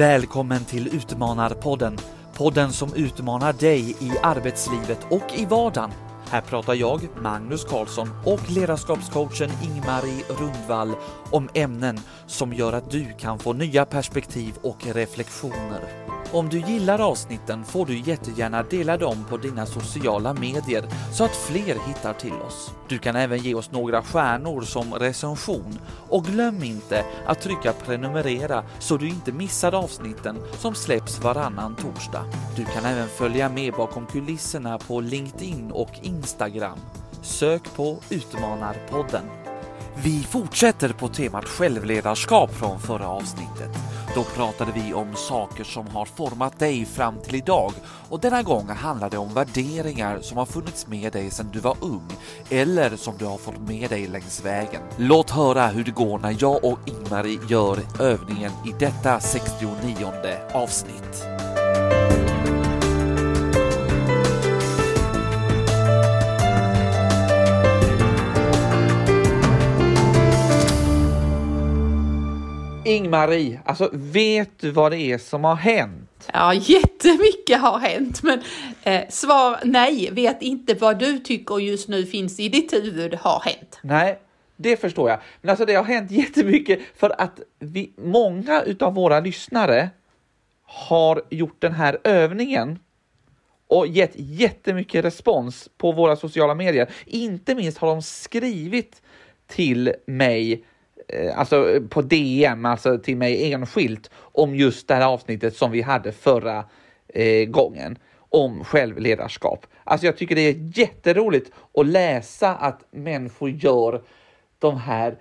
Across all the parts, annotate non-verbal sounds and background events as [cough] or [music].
Välkommen till Utmanarpodden. Podden som utmanar dig i arbetslivet och i vardagen. Här pratar jag, Magnus Karlsson och ledarskapscoachen Ingmarie Rundvall om ämnen som gör att du kan få nya perspektiv och reflektioner. Om du gillar avsnitten får du jättegärna dela dem på dina sociala medier så att fler hittar till oss. Du kan även ge oss några stjärnor som recension och glöm inte att trycka prenumerera så du inte missar avsnitten som släpps varannan torsdag. Du kan även följa med bakom kulisserna på LinkedIn och Instagram. Sök på Utmanarpodden. Vi fortsätter på temat självledarskap från förra avsnittet. Då pratade vi om saker som har format dig fram till idag och denna gång handlar det om värderingar som har funnits med dig sedan du var ung eller som du har fått med dig längs vägen. Låt höra hur det går när jag och Ingmarie gör övningen i detta 69 avsnitt. Ingmarie, alltså vet du vad det är som har hänt? Ja, jättemycket har hänt, men eh, svar nej, vet inte vad du tycker just nu finns i ditt huvud har hänt. Nej, det förstår jag. Men alltså det har hänt [laughs] jättemycket för att vi, många utav våra lyssnare har gjort den här övningen och gett jättemycket respons på våra sociala medier. Inte minst har de skrivit till mig Eh, alltså på DM, alltså till mig enskilt, om just det här avsnittet som vi hade förra eh, gången om självledarskap. Alltså jag tycker det är jätteroligt att läsa att människor gör de här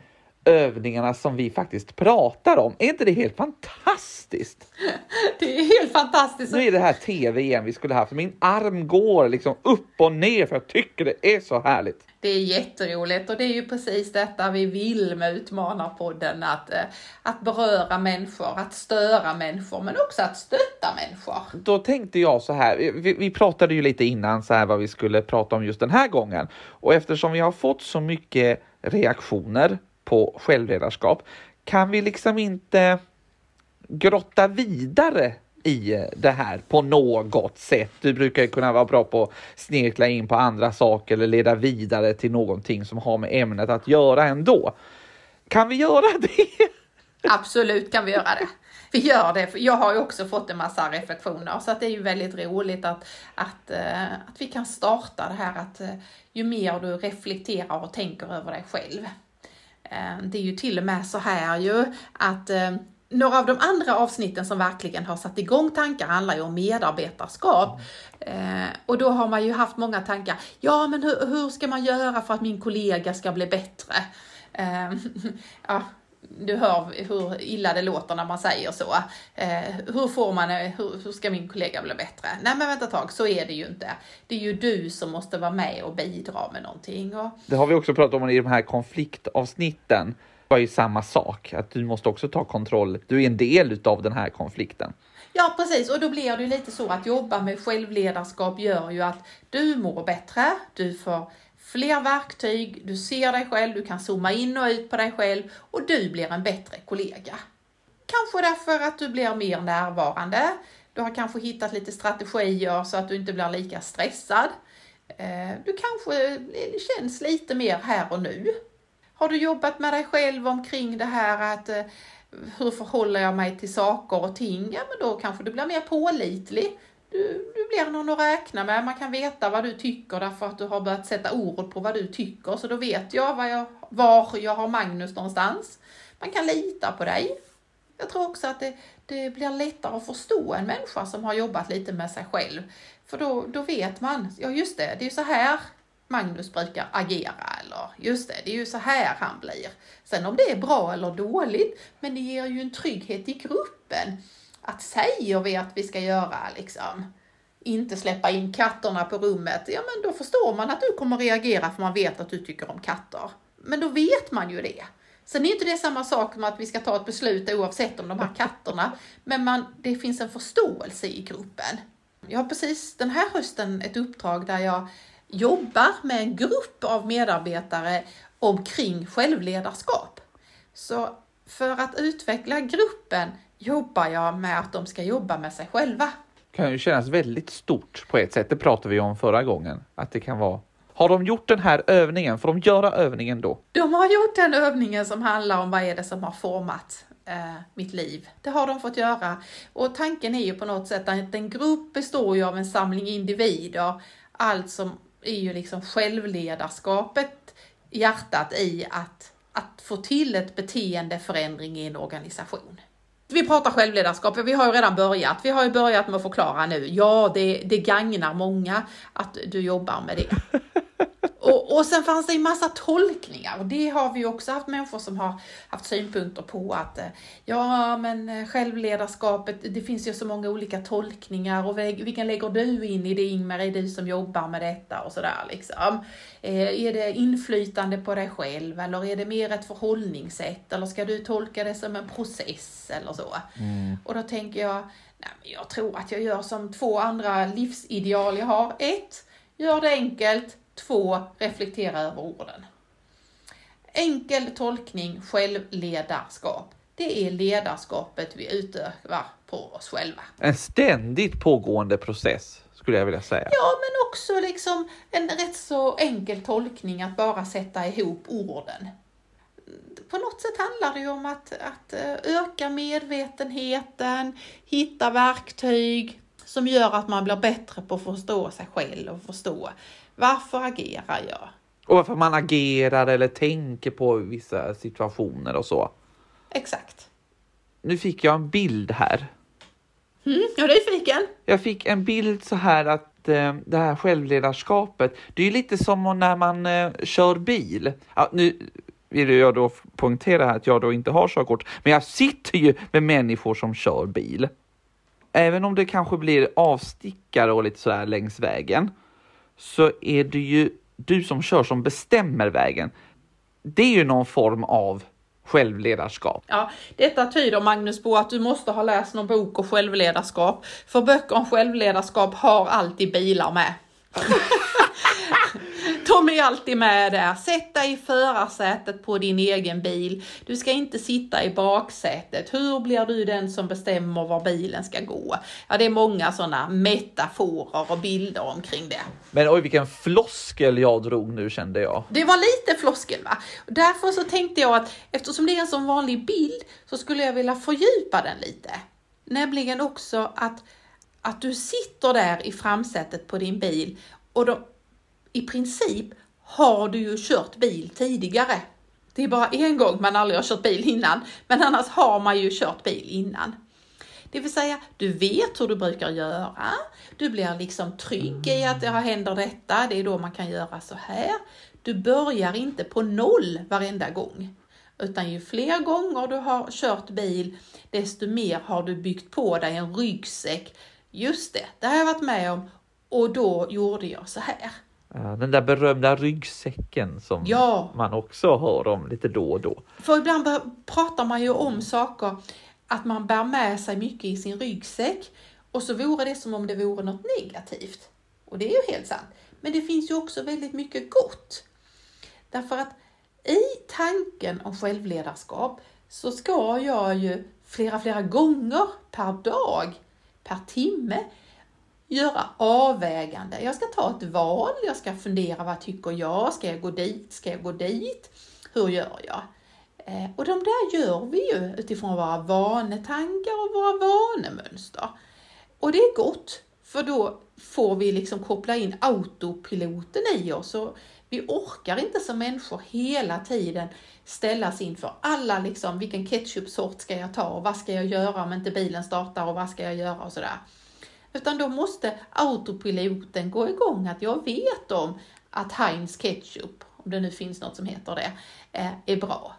övningarna som vi faktiskt pratar om. Är inte det helt fantastiskt? [laughs] Det är helt fantastiskt. Nu är det här tv igen vi skulle haft. Min arm går liksom upp och ner för jag tycker det är så härligt. Det är jätteroligt och det är ju precis detta vi vill med Utmanarpodden, att, eh, att beröra människor, att störa människor, men också att stötta människor. Då tänkte jag så här, vi, vi pratade ju lite innan så här vad vi skulle prata om just den här gången och eftersom vi har fått så mycket reaktioner på självledarskap, kan vi liksom inte grotta vidare i det här på något sätt. Du brukar kunna vara bra på att snirkla in på andra saker eller leda vidare till någonting som har med ämnet att göra ändå. Kan vi göra det? [laughs] Absolut kan vi göra det. Vi gör det, jag har ju också fått en massa reflektioner så att det är ju väldigt roligt att, att, eh, att vi kan starta det här att eh, ju mer du reflekterar och tänker över dig själv. Eh, det är ju till och med så här ju att eh, några av de andra avsnitten som verkligen har satt igång tankar handlar ju om medarbetarskap. Eh, och då har man ju haft många tankar. Ja, men hur, hur ska man göra för att min kollega ska bli bättre? Eh, [laughs] ja, du hör hur illa det låter när man säger så. Eh, hur får man, hur, hur, ska min kollega bli bättre? Nej men vänta ett tag, så är det ju inte. Det är ju du som måste vara med och bidra med någonting. Och... Det har vi också pratat om i de här konfliktavsnitten var ju samma sak, att du måste också ta kontroll. Du är en del av den här konflikten. Ja, precis. Och då blir det lite så att jobba med självledarskap gör ju att du mår bättre, du får fler verktyg, du ser dig själv, du kan zooma in och ut på dig själv och du blir en bättre kollega. Kanske därför att du blir mer närvarande. Du har kanske hittat lite strategier så att du inte blir lika stressad. Eh, du kanske känns lite mer här och nu. Har du jobbat med dig själv omkring det här att eh, hur förhåller jag mig till saker och ting? Ja, men då kanske du blir mer pålitlig. Du, du blir någon att räkna med. Man kan veta vad du tycker därför att du har börjat sätta ord på vad du tycker. Så då vet jag, vad jag var jag har Magnus någonstans. Man kan lita på dig. Jag tror också att det, det blir lättare att förstå en människa som har jobbat lite med sig själv. För då, då vet man, ja just det, det är så här Magnus brukar agera eller just det, det är ju så här han blir. Sen om det är bra eller dåligt, men det ger ju en trygghet i gruppen. Att säger vi att vi ska göra liksom, inte släppa in katterna på rummet, ja men då förstår man att du kommer reagera för man vet att du tycker om katter. Men då vet man ju det. Sen är inte det samma sak som att vi ska ta ett beslut oavsett om de här katterna, men man, det finns en förståelse i gruppen. Jag har precis den här hösten ett uppdrag där jag jobbar med en grupp av medarbetare omkring självledarskap. Så för att utveckla gruppen jobbar jag med att de ska jobba med sig själva. kan ju kännas väldigt stort på ett sätt. Det pratade vi om förra gången. Att det kan vara. Har de gjort den här övningen? Får de göra övningen då? De har gjort den övningen som handlar om vad är det som har format eh, mitt liv. Det har de fått göra. Och tanken är ju på något sätt att en grupp består ju av en samling individer. Allt som är ju liksom självledarskapet, hjärtat i att, att få till ett beteendeförändring i en organisation. Vi pratar självledarskap, vi har ju redan börjat. Vi har ju börjat med att förklara nu. Ja, det, det gagnar många att du jobbar med det. Och, och sen fanns det en massa tolkningar och det har vi också haft människor som har haft synpunkter på att eh, ja, men eh, självledarskapet, det finns ju så många olika tolkningar och vilken lägger du in i det Ingmar, är du som jobbar med detta och sådär liksom. Eh, är det inflytande på dig själv eller är det mer ett förhållningssätt eller ska du tolka det som en process eller så? Mm. Och då tänker jag, nej, men jag tror att jag gör som två andra livsideal jag har. Ett, gör det enkelt Två, reflektera över orden. Enkel tolkning, självledarskap. Det är ledarskapet vi utövar på oss själva. En ständigt pågående process skulle jag vilja säga. Ja, men också liksom en rätt så enkel tolkning att bara sätta ihop orden. På något sätt handlar det ju om att, att eh, öka medvetenheten, hitta verktyg som gör att man blir bättre på att förstå sig själv och förstå varför agerar jag? Och varför man agerar eller tänker på vissa situationer och så. Exakt. Nu fick jag en bild här. Mm, jag är nyfiken. Jag fick en bild så här att eh, det här självledarskapet, det är lite som när man eh, kör bil. Ja, nu vill jag då poängtera att jag då inte har körkort, men jag sitter ju med människor som kör bil. Även om det kanske blir avstickare och lite så här längs vägen, så är det ju du som kör som bestämmer vägen. Det är ju någon form av självledarskap. Ja, detta tyder Magnus på att du måste ha läst någon bok om självledarskap. För böcker om självledarskap har alltid bilar med. [laughs] De är alltid med där. Sätt dig i förarsätet på din egen bil. Du ska inte sitta i baksätet. Hur blir du den som bestämmer var bilen ska gå? Ja, det är många sådana metaforer och bilder omkring det. Men oj, vilken floskel jag drog nu kände jag. Det var lite floskel va? Därför så tänkte jag att eftersom det är en sån vanlig bild så skulle jag vilja fördjupa den lite. Nämligen också att att du sitter där i framsätet på din bil och de, i princip har du ju kört bil tidigare. Det är bara en gång man aldrig har kört bil innan, men annars har man ju kört bil innan. Det vill säga, du vet hur du brukar göra. Du blir liksom trygg i att det händer detta. Det är då man kan göra så här. Du börjar inte på noll varenda gång. Utan ju fler gånger du har kört bil, desto mer har du byggt på dig en ryggsäck. Just det, det har jag varit med om och då gjorde jag så här. Den där berömda ryggsäcken som ja. man också hör om lite då och då. För ibland pratar man ju om saker, att man bär med sig mycket i sin ryggsäck och så vore det som om det vore något negativt. Och det är ju helt sant. Men det finns ju också väldigt mycket gott. Därför att i tanken om självledarskap så ska jag ju flera, flera gånger per dag, per timme göra avvägande. Jag ska ta ett val, jag ska fundera vad tycker jag? Ska jag gå dit? Ska jag gå dit? Hur gör jag? Eh, och de där gör vi ju utifrån våra vanetankar och våra vanemönster. Och det är gott, för då får vi liksom koppla in autopiloten i oss. Och vi orkar inte som människor hela tiden ställas inför alla liksom, vilken ketchupsort ska jag ta och vad ska jag göra om inte bilen startar och vad ska jag göra och sådär. Utan då måste autopiloten gå igång, att jag vet om att Heinz ketchup, om det nu finns något som heter det, eh, är bra.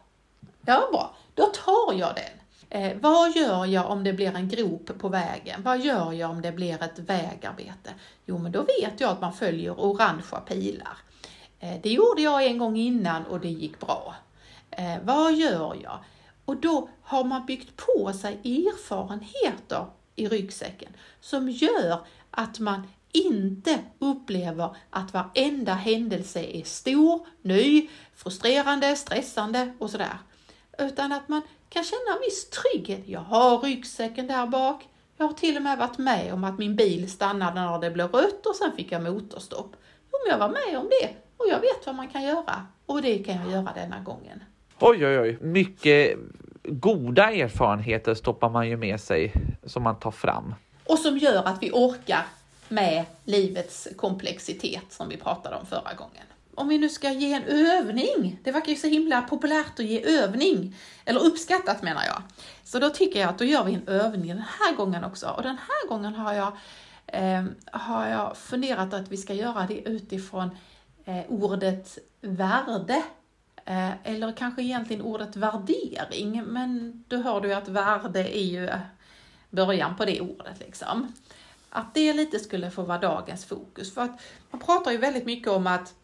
Ja, bra. Då tar jag den. Eh, vad gör jag om det blir en grop på vägen? Vad gör jag om det blir ett vägarbete? Jo, men då vet jag att man följer orangea pilar. Eh, det gjorde jag en gång innan och det gick bra. Eh, vad gör jag? Och då har man byggt på sig erfarenheter i ryggsäcken som gör att man inte upplever att varenda händelse är stor, ny, frustrerande, stressande och sådär. Utan att man kan känna en viss trygghet. Jag har ryggsäcken där bak. Jag har till och med varit med om att min bil stannade när det blev rött och sen fick jag motorstopp. Jo, men jag var med om det och jag vet vad man kan göra och det kan jag göra denna gången. Oj, oj, oj. Mycket goda erfarenheter stoppar man ju med sig som man tar fram. Och som gör att vi orkar med livets komplexitet som vi pratade om förra gången. Om vi nu ska ge en övning, det verkar ju så himla populärt att ge övning, eller uppskattat menar jag. Så då tycker jag att då gör vi en övning den här gången också. Och den här gången har jag, eh, har jag funderat att vi ska göra det utifrån eh, ordet värde. Eh, eller kanske egentligen ordet värdering, men då hör du ju att värde är ju början på det ordet liksom. Att det lite skulle få vara dagens fokus. För att man pratar ju väldigt mycket om att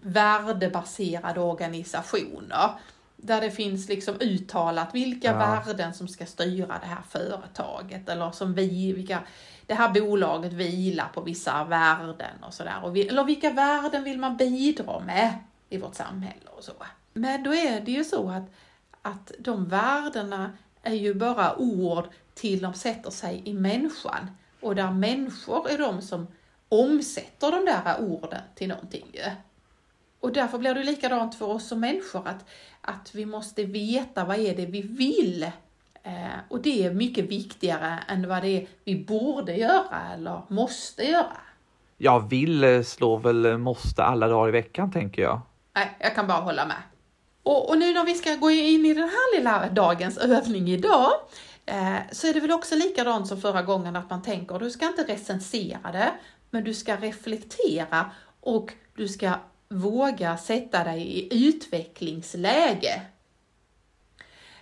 värdebaserade organisationer, där det finns liksom uttalat vilka ja. värden som ska styra det här företaget eller som vi, vilka, det här bolaget vilar på vissa värden och sådär. Eller vilka värden vill man bidra med i vårt samhälle och så. Men då är det ju så att, att de värdena är ju bara ord till de sätter sig i människan och där människor är de som omsätter de där orden till någonting. ju. Och därför blir det likadant för oss som människor att, att vi måste veta vad är det vi vill. Eh, och det är mycket viktigare än vad det är vi borde göra eller måste göra. Jag vill slå väl måste alla dagar i veckan tänker jag. Nej, jag kan bara hålla med. Och, och nu när vi ska gå in i den här lilla dagens övning idag eh, så är det väl också likadant som förra gången att man tänker, du ska inte recensera det, men du ska reflektera och du ska våga sätta dig i utvecklingsläge.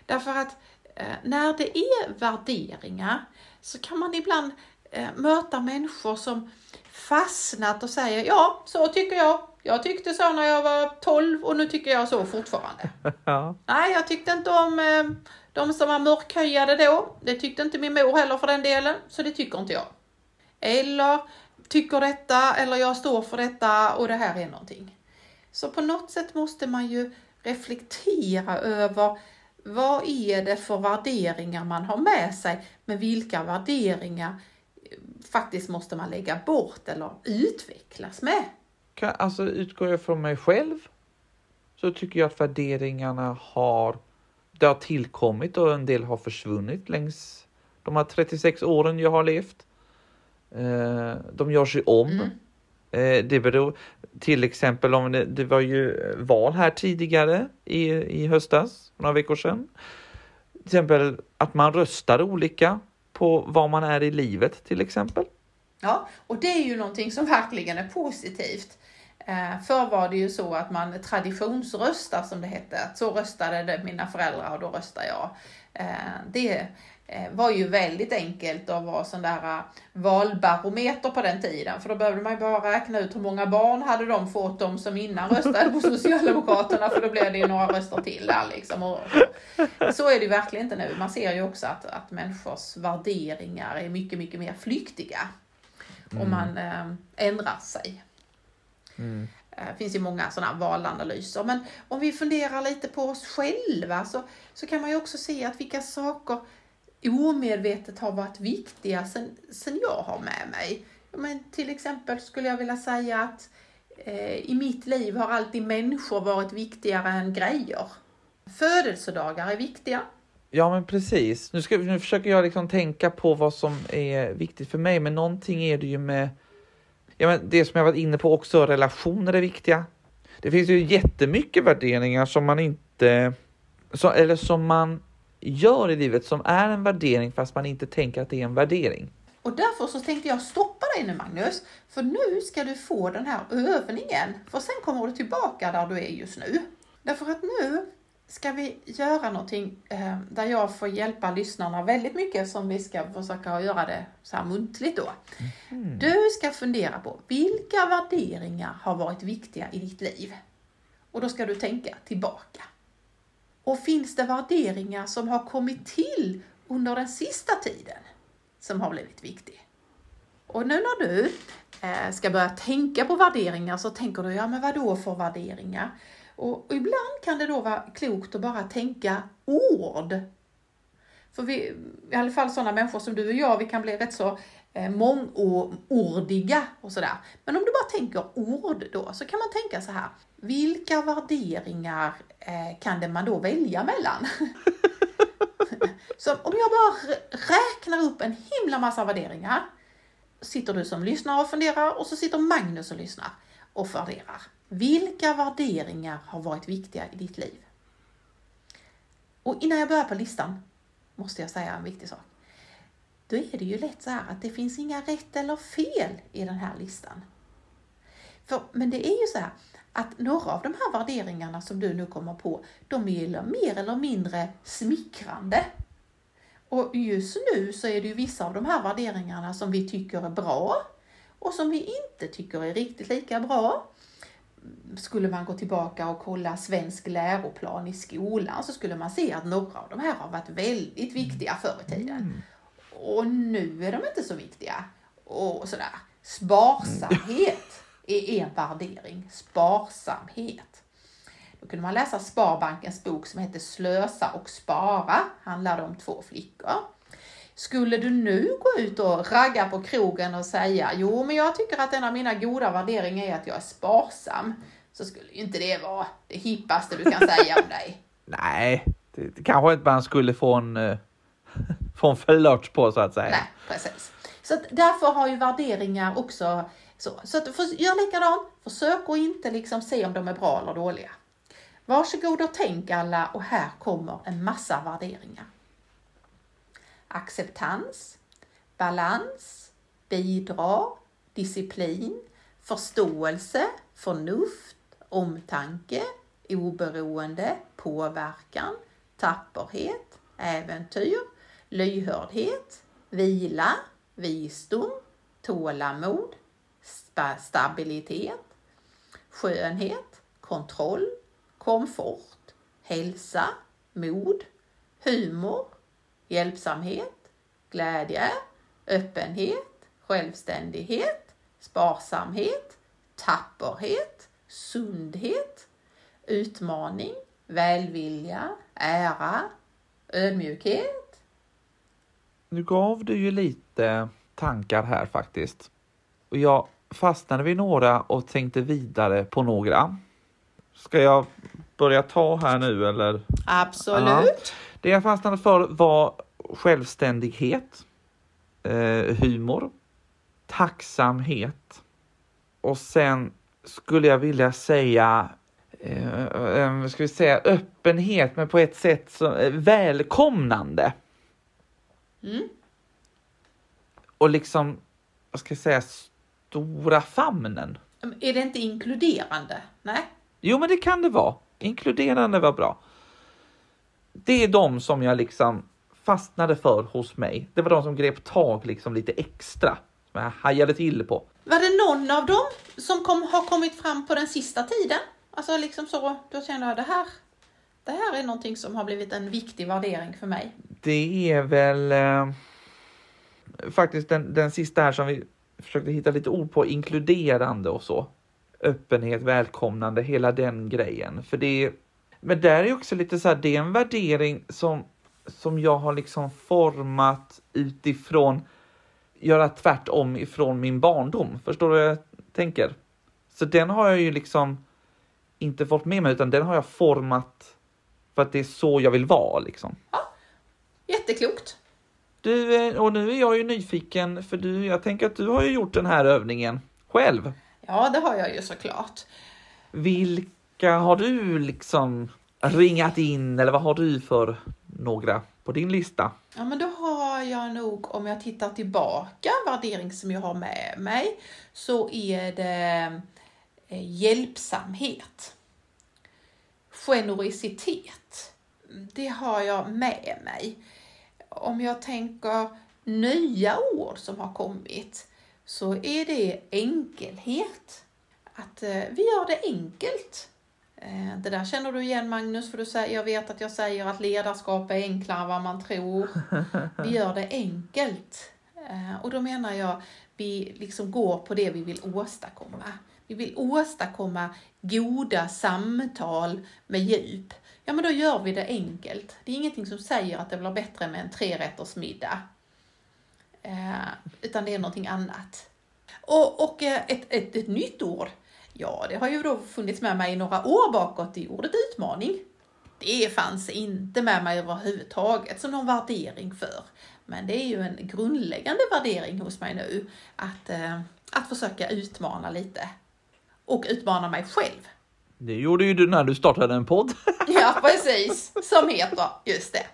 Därför att eh, när det är värderingar så kan man ibland eh, möta människor som fastnat och säger ja, så tycker jag. Jag tyckte så när jag var 12 och nu tycker jag så fortfarande. [laughs] Ja. Nej, jag tyckte inte om eh, de som var mörkhyade då. Det tyckte inte min mor heller för den delen, så det tycker inte jag. Eller tycker detta, eller jag står för detta och det här är någonting. Så på något sätt måste man ju reflektera över vad är det för värderingar man har med sig, men vilka värderingar faktiskt måste man lägga bort eller utvecklas med. Alltså utgår jag från mig själv så tycker jag att värderingarna har, det har tillkommit och en del har försvunnit längs de här 36 åren jag har levt. Eh, de gör sig om. Mm. Eh, det beror till exempel om det, det var ju val här tidigare i, i höstas, några veckor sedan. Till exempel att man röstar olika på var man är i livet till exempel. Ja, och det är ju någonting som verkligen är positivt. Eh, förr var det ju så att man traditionsröstar som det hette. Så röstade mina föräldrar och då röstar jag. Eh, det eh, var ju väldigt enkelt att vara sån där eh, valbarometer på den tiden. För då behövde man ju bara räkna ut hur många barn hade de fått de som innan röstade på [laughs] Socialdemokraterna för då blev det ju några röster till där liksom. Och, så är det ju verkligen inte nu. Man ser ju också att, att människors värderingar är mycket, mycket mer flyktiga. Mm. Om man äh, ändrar sig. Mm. Det finns ju många sådana valanalyser. Men om vi funderar lite på oss själva så, så kan man ju också se att vilka saker omedvetet har varit viktiga sen, sen jag har med mig. Men till exempel skulle jag vilja säga att eh, i mitt liv har alltid människor varit viktigare än grejer. Födelsedagar är viktiga. Ja men precis. Nu, ska, nu försöker jag liksom tänka på vad som är viktigt för mig, men någonting är det ju med ja, men det som jag varit inne på också, relationer är viktiga. Det finns ju jättemycket värderingar som man inte, så, eller som man gör i livet som är en värdering fast man inte tänker att det är en värdering. Och därför så tänkte jag stoppa dig nu Magnus, för nu ska du få den här övningen, för sen kommer du tillbaka där du är just nu. Därför att nu ska vi göra någonting eh, där jag får hjälpa lyssnarna väldigt mycket som vi ska försöka göra det så här muntligt då. Mm. Du ska fundera på vilka värderingar har varit viktiga i ditt liv? Och då ska du tänka tillbaka. Och finns det värderingar som har kommit till under den sista tiden som har blivit viktig? Och nu när du eh, ska börja tänka på värderingar så tänker du, ja men vad då för värderingar? Och, och ibland kan det då vara klokt att bara tänka ord För vi, i alla fall sådana människor som du och jag, vi kan bli rätt så eh, mångordiga och sådär. Men om du bara tänker ord då, så kan man tänka så här. Vilka värderingar eh, kan det man då välja mellan? [laughs] så om jag bara räknar upp en himla massa värderingar, sitter du som lyssnar och funderar och så sitter Magnus och lyssnar och värderar. Vilka värderingar har varit viktiga i ditt liv? Och innan jag börjar på listan måste jag säga en viktig sak. Då är det ju lätt så här att det finns inga rätt eller fel i den här listan. För, men det är ju så här att några av de här värderingarna som du nu kommer på, de är mer eller mindre smickrande. Och just nu så är det ju vissa av de här värderingarna som vi tycker är bra och som vi inte tycker är riktigt lika bra. Skulle man gå tillbaka och kolla svensk läroplan i skolan så skulle man se att några av de här har varit väldigt viktiga förr i tiden. Mm. Och nu är de inte så viktiga. Och sådär. Sparsamhet är en värdering. Sparsamhet. Då kunde man läsa Sparbankens bok som heter Slösa och spara. Handlade om två flickor. Skulle du nu gå ut och ragga på krogen och säga jo, men jag tycker att en av mina goda värderingar är att jag är sparsam, så skulle ju inte det vara det hippaste du kan säga om dig. [laughs] Nej, det, det kanske inte man skulle få en, uh, [laughs] få en flört på så att säga. Nej, precis. Så därför har ju värderingar också så. Så att, för, gör likadant, försök att inte liksom se om de är bra eller dåliga. Varsågod och tänk alla och här kommer en massa värderingar acceptans, balans, bidra, disciplin, förståelse, förnuft, omtanke, oberoende, påverkan, tapperhet, äventyr, lyhördhet, vila, visdom, tålamod, stabilitet, skönhet, kontroll, komfort, hälsa, mod, humor, hjälpsamhet, glädje, öppenhet, självständighet, sparsamhet, tapperhet, sundhet, utmaning, välvilja, ära, ödmjukhet. Nu gav du ju lite tankar här faktiskt. Och jag fastnade vid några och tänkte vidare på några. Ska jag börja ta här nu eller? Absolut. Ja. Det jag fastnade för var självständighet, eh, humor, tacksamhet och sen skulle jag vilja säga eh, eh, ska vi säga öppenhet, men på ett sätt som eh, välkomnande. Mm. Och liksom, vad ska jag säga, stora famnen. Är det inte inkluderande? Nej. Jo, men det kan det vara. Inkluderande var bra det är de som jag liksom fastnade för hos mig. Det var de som grep tag liksom lite extra, som jag hajade till på. Var det någon av dem som kom, har kommit fram på den sista tiden? Alltså liksom så, då kände jag det här, det här är någonting som har blivit en viktig värdering för mig. Det är väl eh, faktiskt den, den sista här som vi försökte hitta lite ord på, inkluderande och så. Öppenhet, välkomnande, hela den grejen. För det är men där är också lite så här, det är en värdering som, som jag har liksom format utifrån göra tvärtom ifrån min barndom. Förstår du vad jag tänker? Så den har jag ju liksom inte fått med mig, utan den har jag format för att det är så jag vill vara liksom. Ja, jätteklokt. Du, eh, och nu är jag ju nyfiken, för du, jag tänker att du har ju gjort den här övningen själv. Ja, det har jag ju såklart. Vilka vilka har du liksom ringat in eller vad har du för några på din lista? Ja, men då har jag nog, om jag tittar tillbaka, värdering som jag har med mig, så är det eh, hjälpsamhet. Generositet. Det har jag med mig. Om jag tänker nya ord som har kommit, så är det enkelhet. Att eh, vi gör det enkelt. Eh, det där känner du igen Magnus, för du säger, jag vet att jag säger att ledarskap är enklare än vad man tror. Vi [laughs] gör det enkelt. Eh, och då menar jag, vi liksom går på det vi vill åstadkomma. Vi vill åstadkomma goda samtal med djup. ja men då gör vi det enkelt. Det är ingenting som säger att det blir bättre med en trerättersmiddag. Eh, utan det är någonting annat. Och, och eh, ett, ett, ett nytt ord, ja det har ju då funnits med mig några år bakåt i ordet utmaning. Det fanns inte med mig överhuvudtaget som någon värdering för. Men det är ju en grundläggande värdering hos mig nu att, eh, att försöka utmana lite. Och utmana mig själv. Det gjorde ju du när du startade en podd. ja, precis. Som heter just det.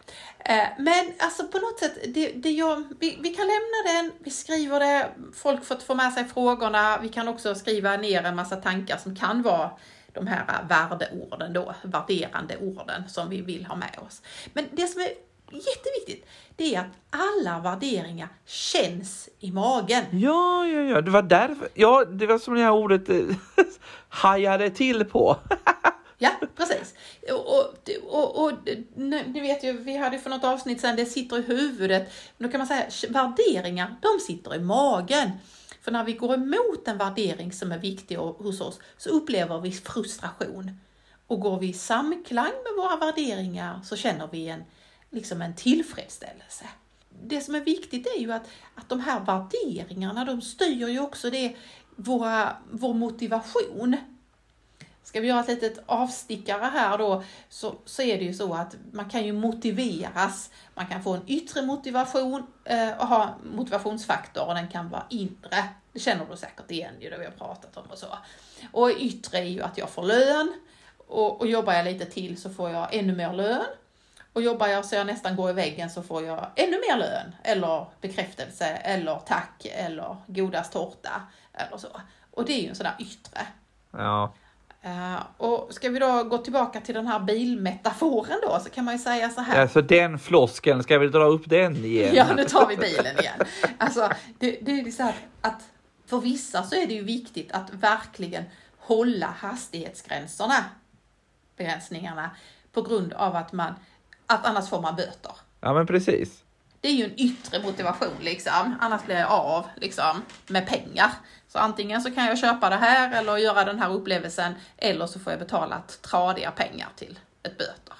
Eh, men alltså på något sätt, det, det jag, vi, vi, kan lämna den, vi skriver det, folk får få med sig frågorna, vi kan också skriva ner en massa tankar som kan vara de här värdeorden då, värderande orden som vi vill ha med oss. Men det som är jätteviktigt, det är att alla värderingar känns i magen. Ja, ja, ja, det var därför. Ja, det var som det här ordet eh, [laughs] hajade till på. [laughs] ja, precis. Och, och, och, ni vet ju, vi hade för något avsnitt sedan, det sitter i huvudet. Då kan man säga, värderingar, de sitter i magen. För när vi går emot en värdering som är viktig hos oss så upplever vi frustration. Och går vi i samklang med våra värderingar så känner vi en liksom en tillfredsställelse. Det som är viktigt är ju att, att de här värderingarna, de styr ju också det, våra, vår motivation. Ska vi göra ett litet avstickare här då, så, så är det ju så att man kan ju motiveras. Man kan få en yttre motivation eh, och ha motivationsfaktor och den kan vara inre. Det känner du säkert igen ju, det vi har pratat om och så. Och yttre är ju att jag får lön och, och jobbar jag lite till så får jag ännu mer lön. Och jobbar jag så jag nästan går i väggen så får jag ännu mer lön eller bekräftelse eller tack eller godast tårta eller så. Och det är ju en sån där yttre. Ja. Uh, och ska vi då gå tillbaka till den här bilmetaforen då så kan man ju säga så här. Alltså den floskeln, ska vi dra upp den igen? ja, nu tar vi bilen igen. Alltså, det, det är så här att för vissa så är det ju viktigt att verkligen hålla hastighetsgränserna, begränsningarna, på grund av att man att annars får man böter. Ja men precis. Det är ju en yttre motivation liksom, annars blir jag av liksom med pengar. Så antingen så kan jag köpa det här eller göra den här upplevelsen eller så får jag betala tradiga pengar till ett böter.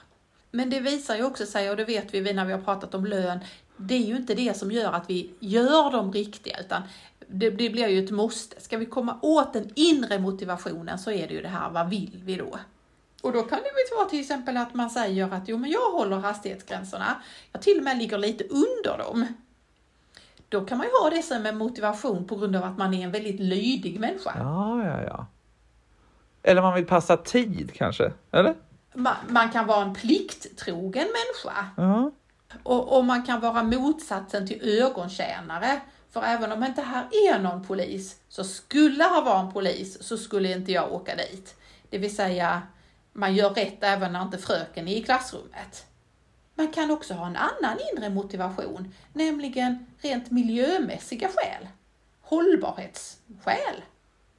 Men det visar ju också sig, och det vet vi när vi har pratat om lön, det är ju inte det som gör att vi gör dem riktiga, utan det, det blir ju ett måste. Ska vi komma åt den inre motivationen så är det ju det här, vad vill vi då? Och då kan det vara till exempel att man säger att jo, men jag håller hastighetsgränserna. Jag till och med ligger lite under dem. Då kan man ju ha det som en motivation på grund av att man är en väldigt lydig människa. Ja, ja, ja. Eller man vill passa tid kanske, eller? Man, man kan vara en plikttrogen människa. Ja. Och, och, man kan vara motsatsen till ögontjänare. För även om inte här är någon polis, så skulle ha varit en polis, så skulle inte jag åka dit. Det vill säga, man gör rätt även när inte fröken är i klassrummet. Man kan också ha en annan inre motivation, nämligen rent miljömässiga skäl. Hållbarhetsskäl.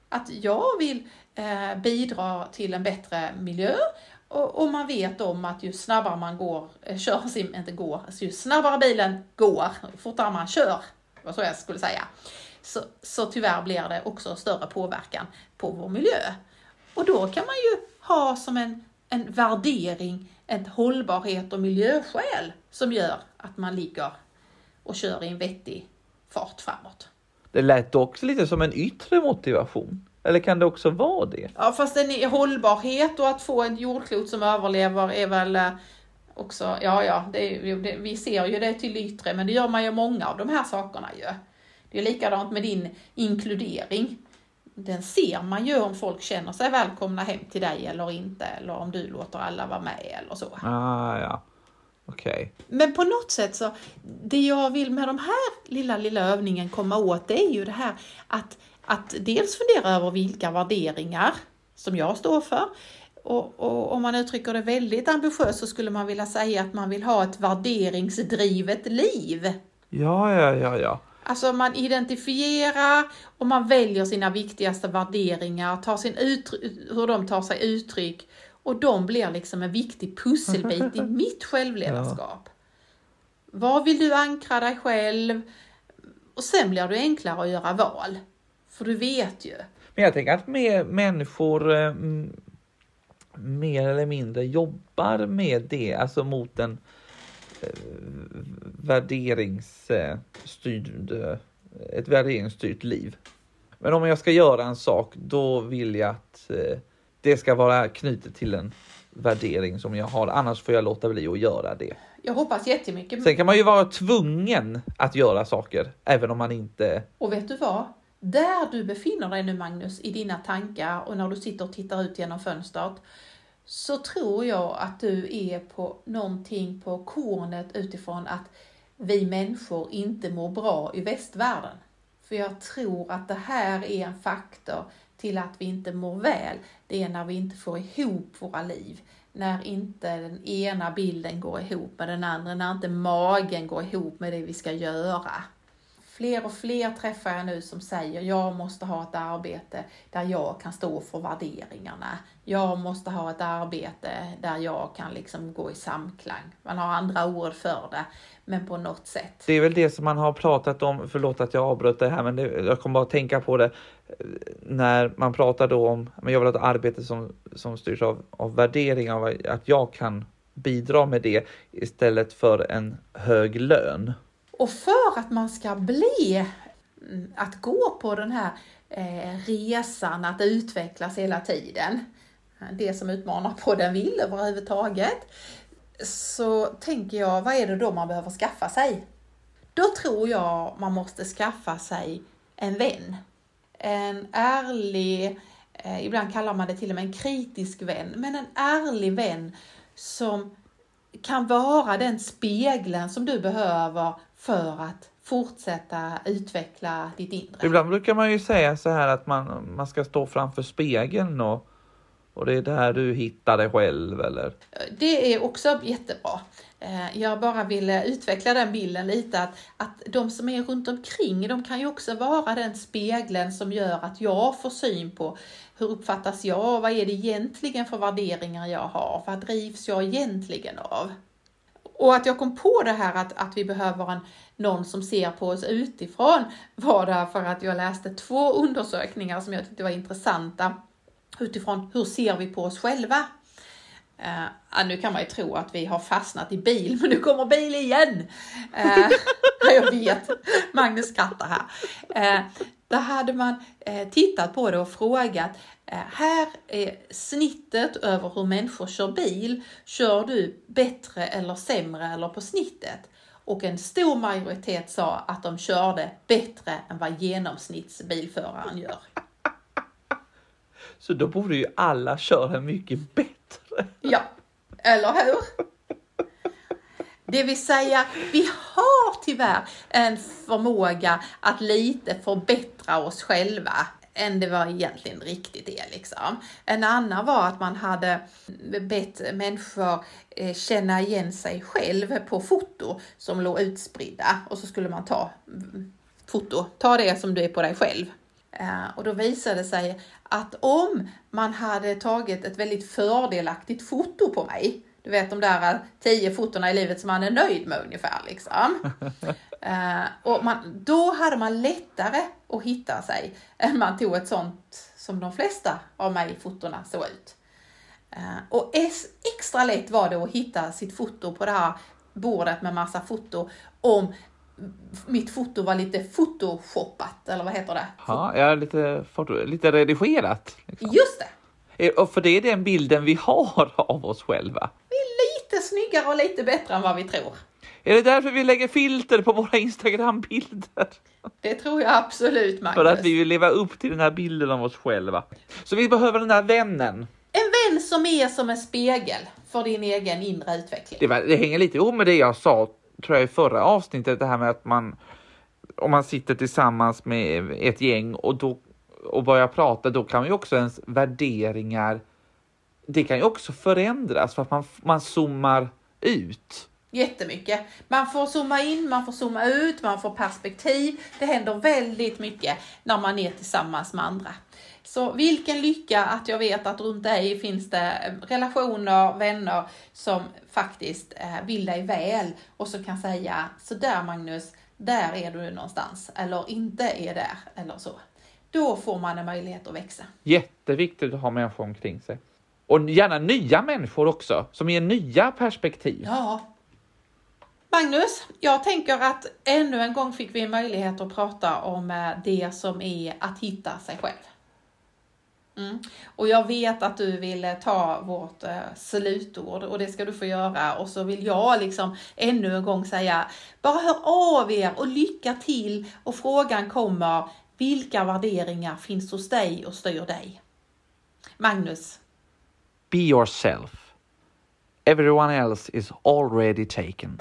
Att jag vill eh, bidra till en bättre miljö och, och, man vet om att ju snabbare man går, eh, kör, inte går, alltså ju snabbare bilen går, fortare man kör, vad så jag skulle säga, så, så tyvärr blir det också större påverkan på vår miljö. Och då kan man ju ha som en, en värdering, en hållbarhet och miljöskäl som gör att man ligger och kör i en vettig fart framåt. Det lät också lite som en yttre motivation. Eller kan det också vara det? Ja, fast är hållbarhet och att få ett jordklot som överlever är väl eh, också, ja, ja, det, det, vi ser ju det till yttre, men det gör man ju många av de här sakerna ju. Det är likadant med din inkludering den ser man ju om folk känner sig välkomna hem till dig eller inte, eller om du låter alla vara med eller så. Ah, ja. Okay. Men på något sätt så, det jag vill med de här lilla, lilla övningen komma åt, det är ju det här att, att dels fundera över vilka värderingar som jag står för. Och, och om man uttrycker det väldigt ambitiöst så skulle man vilja säga att man vill ha ett värderingsdrivet liv. Ja, ja, ja, ja. Alltså man identifierar och man väljer sina viktigaste värderingar, tar sin hur de tar sig uttryck och de blir liksom en viktig pusselbit i [laughs] mitt självledarskap. Ja. Var vill du ankra dig själv? Och sen blir det enklare att göra val. För du vet ju. Men jag tänker att mer människor eh, mer eller mindre jobbar med det, alltså mot en värderingsstyrd, eh, ett värderingsstyrt liv. Men om jag ska göra en sak, då vill jag att eh, det ska vara knutet till en värdering som jag har, annars får jag låta bli att göra det. Jag hoppas jättemycket. Sen kan man ju vara tvungen att göra saker, även om man inte... Och vet du vad? Där du befinner dig nu Magnus, i dina tankar och när du sitter och tittar ut genom fönstret, så tror jag att du är på någonting på kornet utifrån att vi människor inte mår bra i västvärlden. För jag tror att det här är en faktor till att vi inte mår väl. Det är när vi inte får ihop våra liv. När inte den ena bilden går ihop med den andra, när inte magen går ihop med det vi ska göra. Fler och fler träffar jag nu som säger jag måste ha ett arbete där jag kan stå för värderingarna. Jag måste ha ett arbete där jag kan liksom gå i samklang. Man har andra ord för det, men på något sätt. Det är väl det som man har pratat om, förlåt att jag avbröt det här, men det, jag kommer bara att tänka på det när man pratar då om, men jag vill ha ett arbete som, som styrs av, av värderingar, att jag kan bidra med det istället för en hög lön. Och för att man ska bli, att gå på den här eh, resan att utvecklas hela tiden, det som utmanar på den vill överhuvudtaget, så tänker jag, vad är det då man behöver skaffa sig? Då tror jag man måste skaffa sig en vän. En ärlig, eh, ibland kallar man det till och med en kritisk vän, men en ärlig vän som kan vara den spegeln som du behöver för att fortsätta utveckla ditt inre. Ibland brukar man ju säga så här att man, man ska stå framför spegeln och, och det är där du hittar dig själv eller? Det är också jättebra. Eh, jag bara ville utveckla den bilden lite att, att de som är runt omkring, de kan ju också vara den spegeln som gör att jag får syn på hur uppfattas jag? Vad är det egentligen för värderingar jag har? Vad drivs jag egentligen av? Och att jag kom på det här att, att vi behöver en, någon som ser på oss utifrån var därför att jag läste två undersökningar som jag tyckte var intressanta utifrån hur ser vi på oss själva? Uh, nu kan man ju tro att vi har fastnat i bil, men nu kommer bil igen! Uh, [laughs] jag vet, Magnus skrattar här. Uh, där hade man uh, tittat på det och frågat, här är snittet över hur människor kör bil. Kör du bättre eller sämre eller på snittet? Och en stor majoritet sa att de körde bättre än vad genomsnittsbilföraren gör. [laughs] Så då borde ju alla köra mycket bättre Ja, eller hur? Det vill säga, vi har tyvärr en förmåga att lite förbättra oss själva än det var egentligen riktigt är. Liksom. En annan var att man hade bett människor eh, känna igen sig själv på foto som låg utspridda och så skulle man ta mm, foto, ta det som du är på dig själv. Eh, och då visade det sig att om man hade tagit ett väldigt fördelaktigt foto på mig, du vet de där tio fotona i livet som man är nöjd med ungefär liksom. uh, [laughs] och man, då hade man lättare att hitta sig än man tog ett sånt som de flesta av mig fotona såg ut. Uh, och extra lätt var det att hitta sitt foto på det här bordet med massa foto om mitt foto var lite photoshoppat, eller vad heter det? Ja, ja lite, foto, lite redigerat. Liksom. Just det! Eh, och för det är den bilden vi har av oss själva. Lite snyggare och lite bättre än vad vi tror. Är det därför vi lägger filter på våra Instagram-bilder? Det tror jag absolut, Magnus. För att vi vill leva upp till den här bilden av oss själva. Så vi behöver den här vännen. En vän som är som en spegel för din egen inre utveckling. Det, var, det hänger lite ihop med det jag sa tror jag i förra avsnittet, det här med att man om man sitter tillsammans med ett gäng och då och börjar prata, då kan ju också ens värderingar, det kan ju också förändras för att man, man zoomar ut. Jättemycket. Man får zooma in, man får zooma ut, man får perspektiv. Det händer väldigt mycket när man är tillsammans med andra. Så vilken lycka att jag vet att runt dig finns det relationer, vänner som faktiskt eh, vill dig väl och som kan säga så där Magnus, där är du någonstans eller inte är där eller så. Då får man en möjlighet att växa. Jätteviktigt att ha människor omkring sig. Och gärna nya människor också, som ger nya perspektiv. Ja. Magnus, jag tänker att ännu en gång fick vi möjlighet att prata om eh, det som är att hitta sig själv. Mm. Och jag vet att du vill eh, ta vårt eh, slutord och det ska du få göra. Och så vill jag liksom ännu en gång säga, bara hör av er och lycka till. Och frågan kommer, vilka värderingar finns hos dig och styr dig? Magnus? Be yourself. Everyone else is already taken.